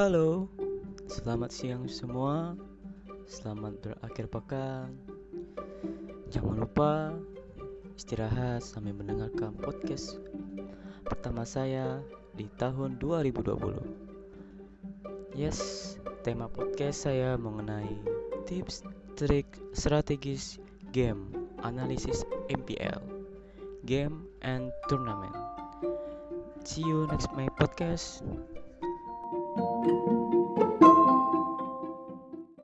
Halo, selamat siang semua. Selamat berakhir pekan. Jangan lupa istirahat sambil mendengarkan podcast pertama saya di tahun 2020. Yes, tema podcast saya mengenai tips, trik, strategis game, analisis MPL, game and tournament. See you next my podcast.